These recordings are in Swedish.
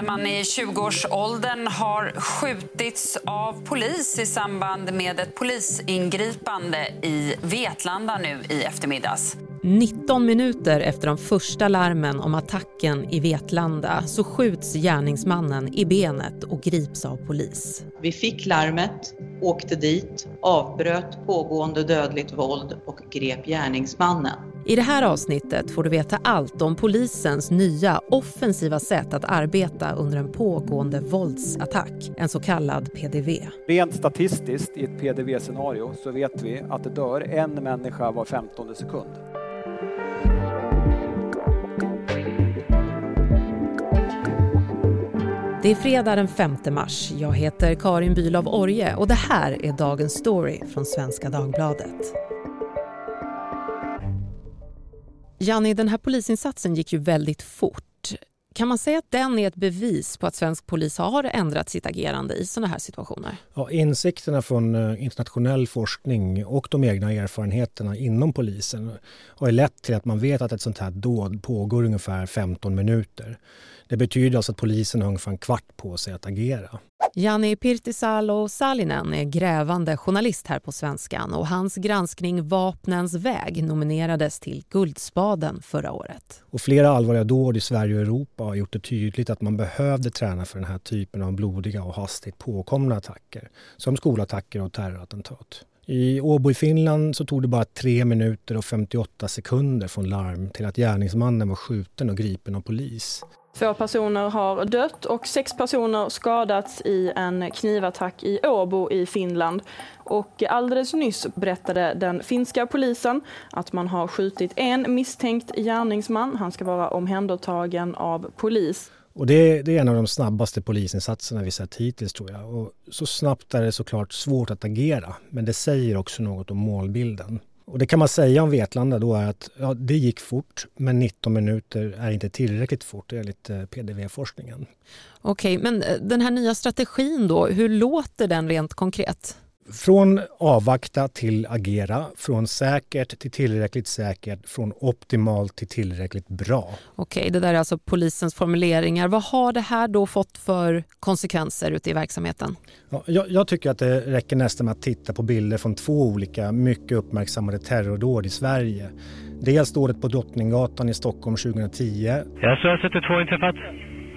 En man i 20-årsåldern har skjutits av polis i samband med ett polisingripande i Vetlanda nu i eftermiddags. 19 minuter efter de första larmen om attacken i Vetlanda så skjuts gärningsmannen i benet och grips av polis. Vi fick larmet, åkte dit, avbröt pågående dödligt våld och grep gärningsmannen. I det här avsnittet får du veta allt om polisens nya offensiva sätt att arbeta under en pågående våldsattack, en så kallad PDV. Rent statistiskt i ett PDV-scenario så vet vi att det dör en människa var 15 sekund. Det är fredag den 5 mars. Jag heter Karin Bülow Orje och det här är dagens story från Svenska Dagbladet. Janni, den här polisinsatsen gick ju väldigt fort. Kan man säga att den är ett bevis på att svensk polis har ändrat sitt agerande i sådana här situationer? Ja, insikterna från eh, internationell forskning och de egna erfarenheterna inom polisen har lett till att man vet att ett sånt här dåd pågår ungefär 15 minuter. Det betyder alltså att polisen har ungefär en kvart på sig att agera. Jani Pirtisalo Salinen är grävande journalist här på Svenskan och hans granskning Vapnens väg nominerades till Guldspaden förra året. Och flera allvarliga dåd i Sverige och Europa har gjort det tydligt att man behövde träna för den här typen av blodiga och hastigt påkomna attacker som skolattacker och terrorattentat. I Åbo i Finland så tog det bara 3 minuter och 58 sekunder från larm till att gärningsmannen var skjuten och gripen av polis. Två personer har dött och sex personer skadats i en knivattack i Åbo i Finland. Och alldeles nyss berättade den finska polisen att man har skjutit en misstänkt gärningsman. Han ska vara omhändertagen av polis. Och det, det, är en av de snabbaste polisinsatserna vi sett hittills tror jag. Och så snabbt är det såklart svårt att agera, men det säger också något om målbilden. Och det kan man säga om Vetlanda då är att ja, det gick fort, men 19 minuter är inte tillräckligt fort enligt eh, PDV-forskningen. Okej, men eh, den här nya strategin då, hur låter den rent konkret? Från avvakta till agera, från säkert till tillräckligt säkert, från optimalt till tillräckligt bra. Okej, det där är alltså polisens formuleringar. Vad har det här då fått för konsekvenser ute i verksamheten? Ja, jag, jag, tycker att det räcker nästan med att titta på bilder från två olika mycket uppmärksammade terrordåd i Sverige. Dels dådet på Drottninggatan i Stockholm 2010. Ja, så har sett två inträffat.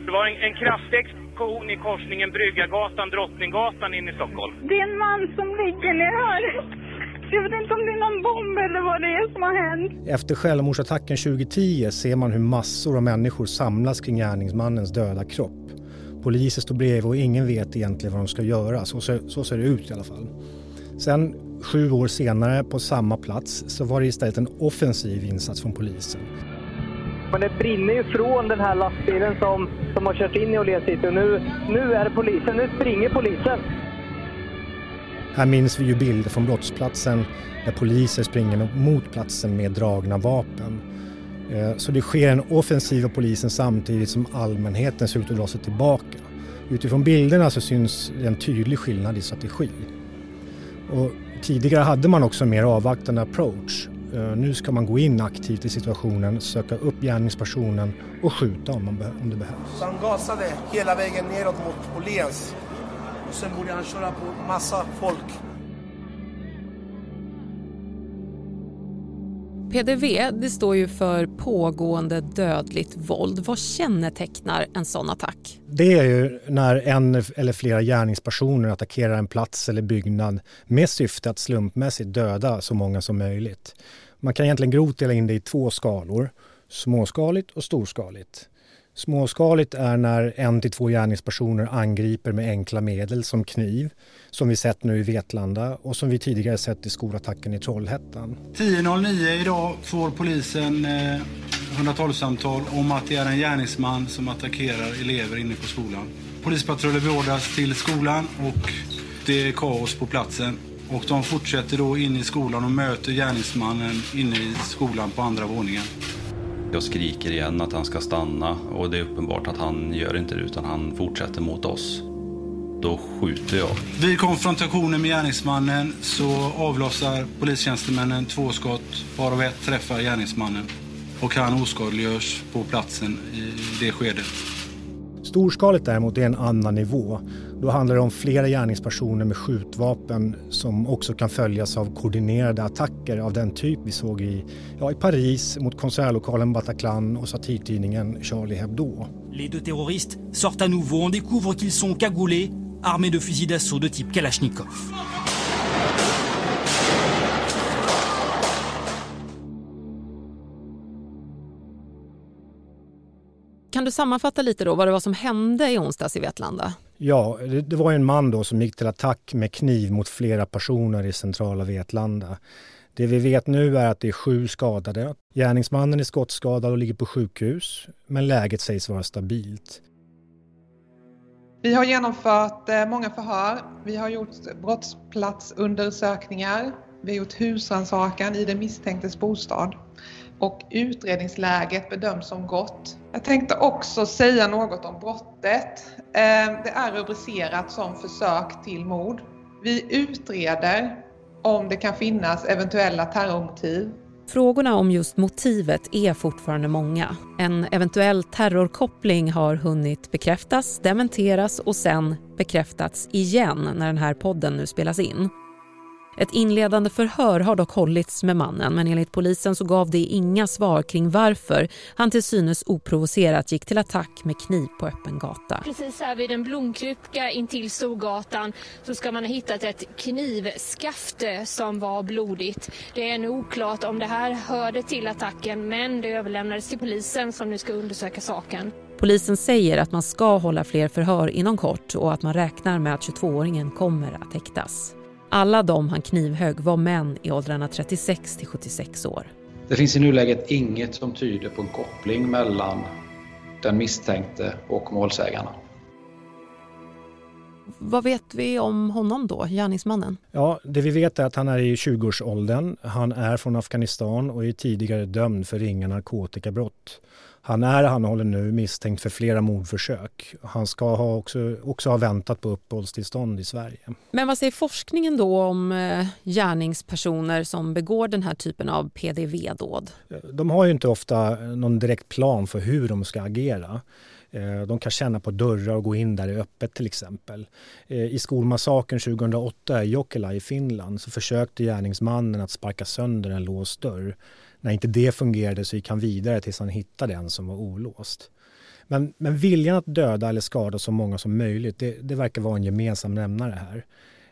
Det var en, en kraftig explosion i korsningen Bryggargatan, Drottninggatan in i Stockholm. Det är en man som ligger ner här. Jag vet inte om det är någon bomb eller vad det är som har hänt. Efter självmordsattacken 2010 ser man hur massor av människor samlas kring gärningsmannens döda kropp. Poliser står bredvid och ingen vet egentligen vad de ska göra. Så, så, så ser det ut i alla fall. Sen sju år senare på samma plats så var det istället en offensiv insats från polisen. Men det brinner ju från den här lastbilen som, som har kört in i Åhléns city. Och nu, nu är det polisen, nu springer polisen. Här minns vi ju bilder från brottsplatsen där poliser springer mot platsen med dragna vapen. Eh, så det sker en offensiv av polisen samtidigt som allmänheten ser ut att dra sig tillbaka. Utifrån bilderna så syns en tydlig skillnad i strategi. Och tidigare hade man också en mer avvaktande approach Eh, nu ska man gå in aktivt i situationen, söka upp gärningspersonen och skjuta om, man, om det behövs. Så han gasade hela vägen neråt mot Åhléns. Och sen borde han köra på massa folk. PDV det står ju för pågående dödligt våld. Vad kännetecknar en sån attack? Det är ju när en eller flera gärningspersoner attackerar en plats eller byggnad med syfte att slumpmässigt döda så många som möjligt. Man kan egentligen grovt dela in det i två skalor, småskaligt och storskaligt. Småskaligt är när en till två gärningspersoner angriper med enkla medel som kniv, som vi sett nu i Vetlanda och som vi tidigare sett i skolattacken i Trollhättan. 10.09 idag får polisen eh, 112-samtal om att det är en gärningsman som attackerar elever inne på skolan. Polispatruller beordras till skolan och det är kaos på platsen. Och de fortsätter då in i skolan och möter gärningsmannen inne i skolan på andra våningen. Jag skriker igen att han ska stanna och det är uppenbart att han gör inte det utan han fortsätter mot oss. Då skjuter jag. Vid konfrontationen med gärningsmannen så avlossar polistjänstemännen två skott varav ett träffar gärningsmannen och han oskadliggörs på platsen i det skedet. Storskaligt däremot är en annan nivå. Då handlar det om flera gärningspersoner med skjutvapen som också kan följas av koordinerade attacker av den typ vi såg i, ja, i Paris mot konsertlokalen Bataclan och satirtidningen Charlie Hebdo. Les deux terroristes sortent à nouveau. On découvre qu'ils sont cagoulés, armés de fusils d'assaut de type Kalachnikov. Kan du sammanfatta lite då vad det var som hände i onsdags i Vetlanda? Ja, det, det var en man då som gick till attack med kniv mot flera personer i centrala Vetlanda. Det vi vet nu är att det är sju skadade. Gärningsmannen är skottskadad och ligger på sjukhus, men läget sägs vara stabilt. Vi har genomfört eh, många förhör. Vi har gjort brottsplatsundersökningar. Vi har gjort husrannsakan i den misstänktes bostad och utredningsläget bedöms som gott. Jag tänkte också säga något om brottet. Eh, det är rubricerat som försök till mord. Vi utreder om det kan finnas eventuella terrormotiv. Frågorna om just motivet är fortfarande många. En eventuell terrorkoppling har hunnit bekräftas, dementeras och sen bekräftats igen när den här podden nu spelas in. Ett inledande förhör har dock hållits med mannen men enligt polisen så gav det inga svar kring varför han till synes oprovocerat gick till attack med kniv på öppen gata. Precis här vid en blomkruka intill Storgatan så ska man ha hittat ett knivskafte som var blodigt. Det är nu oklart om det här hörde till attacken men det överlämnades till polisen som nu ska undersöka saken. Polisen säger att man ska hålla fler förhör inom kort och att man räknar med att 22-åringen kommer att häktas. Alla de han knivhögg var män i åldrarna 36 till 76 år. Det finns i nuläget inget som tyder på en koppling mellan den misstänkte och målsägarna. Vad vet vi om honom då, gärningsmannen? Ja, det vi vet är att han är i 20-årsåldern. Han är från Afghanistan och är tidigare dömd för ringa narkotikabrott. Han är han håller nu misstänkt för flera mordförsök. Han ska ha också, också ha väntat på uppehållstillstånd i Sverige. Men vad säger forskningen då om eh, gärningspersoner som begår den här typen av PDV-dåd? De har ju inte ofta någon direkt plan för hur de ska agera. Eh, de kan känna på dörrar och gå in där i öppet till exempel. Eh, I skolmassakern 2008 i Jokela i Finland så försökte gärningsmannen att sparka sönder en låst dörr. När inte det fungerade så gick han vidare tills han hittade en som var olåst. Men, men viljan att döda eller skada så många som möjligt, det, det verkar vara en gemensam nämnare här.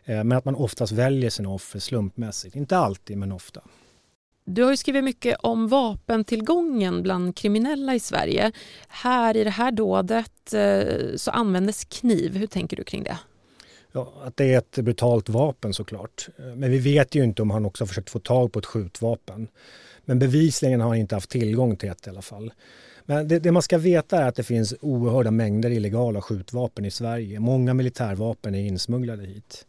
Eh, men att man oftast väljer sina offer slumpmässigt. Inte alltid, men ofta. Du har ju skrivit mycket om vapentillgången bland kriminella i Sverige. Här i det här dådet eh, så användes kniv. Hur tänker du kring det? Ja, att det är ett brutalt vapen såklart. Eh, men vi vet ju inte om han också har försökt få tag på ett skjutvapen. Men bevisligen har han inte haft tillgång till ett i alla fall. Men det, det, man ska veta är att det finns oerhörda mängder illegala skjutvapen i Sverige. Många militärvapen är insmugglade hit.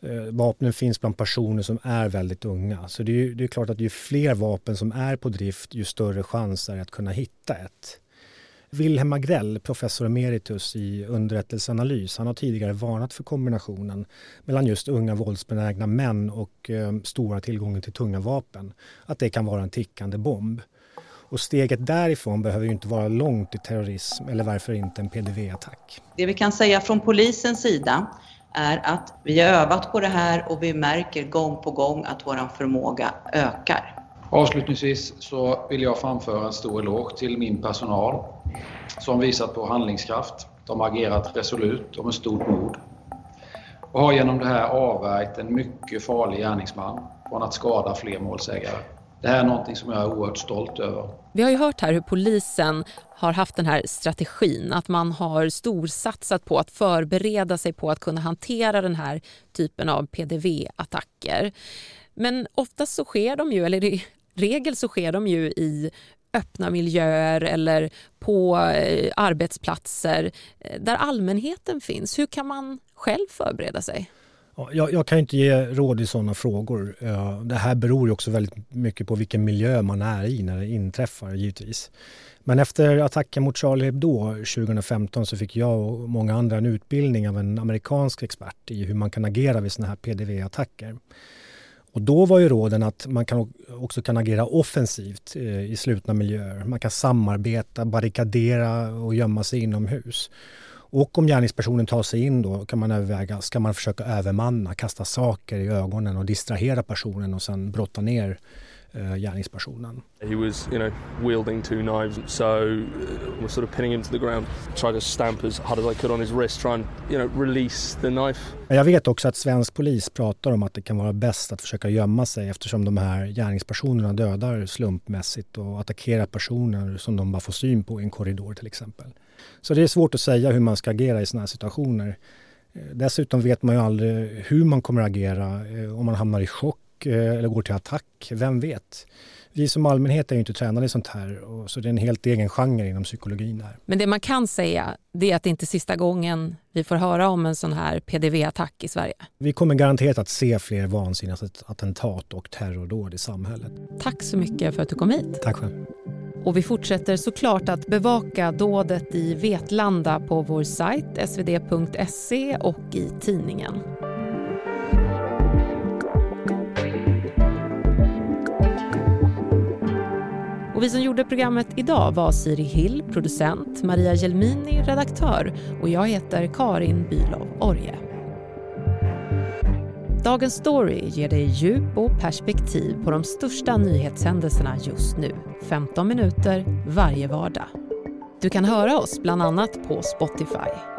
Eh, vapnen finns bland personer som är väldigt unga. Så det är, det är klart att ju fler vapen som är på drift, ju större chans är det att kunna hitta ett. Wilhelm Agrell, professor emeritus i underrättelseanalys, han har tidigare varnat för kombinationen mellan just unga våldsbenägna män och eh, stora tillgången till tunga vapen. Att det kan vara en tickande bomb. Och steget därifrån behöver ju inte vara långt i terrorism eller varför inte en PDV-attack. Det vi kan säga från polisens sida är att vi har övat på det här och vi märker gång på gång att vår förmåga ökar. Avslutningsvis så vill jag framföra en stor eloge till min personal som visat på handlingskraft. De har agerat resolut och med stort mod och har genom det här avvärjt en mycket farlig gärningsman från att skada fler målsägare. Det här är någonting som jag är oerhört stolt över. Vi har ju hört här hur polisen har haft den här strategin att man har storsatsat på att förbereda sig på att kunna hantera den här typen av PDV-attacker. Men oftast så sker de ju, eller i regel så sker de ju i öppna miljöer eller på eh, arbetsplatser eh, där allmänheten finns. Hur kan man själv förbereda sig? Jag, jag, kan inte ge råd i sådana frågor. Eh, det här beror ju också väldigt mycket på vilken miljö man är i när det inträffar givetvis. Men efter attacken mot Charlie Hebdo 2015 så fick jag och många andra en utbildning av en amerikansk expert i hur man kan agera vid sådana här PDV-attacker. Och då var ju råden att man kan också kan agera offensivt eh, i slutna miljöer. Man kan samarbeta, barrikadera och gömma sig inomhus. Och om gärningspersonen tar sig in då kan man överväga, ska man försöka övermanna, kasta saker i ögonen och distrahera personen och sen brotta ner uh, gärningspersonen. He was, you know, wielding two knives, so uh, we're sort of pinning him to the ground, try to stamp as hard as I could on his wrist, try and, you know, release the knife. Jag vet också att svensk polis pratar om att det kan vara bäst att försöka gömma sig eftersom de här gärningspersonerna dödar slumpmässigt och attackerar personer som de bara får syn på i en korridor till exempel. Så det är svårt att säga hur man ska agera i sådana här situationer. Eh, dessutom vet man ju aldrig hur man kommer att agera eh, om man hamnar i chock Eh, eller går till attack. Vem vet? Vi som allmänhet är ju inte tränade i sånt här så det är en helt egen genre inom psykologin. Här. Men det man kan säga det är att det inte är sista gången vi får höra om en sån här PDV-attack i Sverige. Vi kommer garanterat att se fler vansinniga attentat och terrordåd i samhället. Tack så mycket för att du kom hit. Tack själv. Och vi fortsätter såklart att bevaka dådet i Vetlanda på vår sajt svd.se och i tidningen. Och vi som gjorde programmet idag var Siri Hill, producent, Maria Gelmini, redaktör och jag heter Karin Bylov Orje. Dagens story ger dig djup och perspektiv på de största nyhetshändelserna just nu. 15 minuter varje vardag. Du kan höra oss bland annat på Spotify.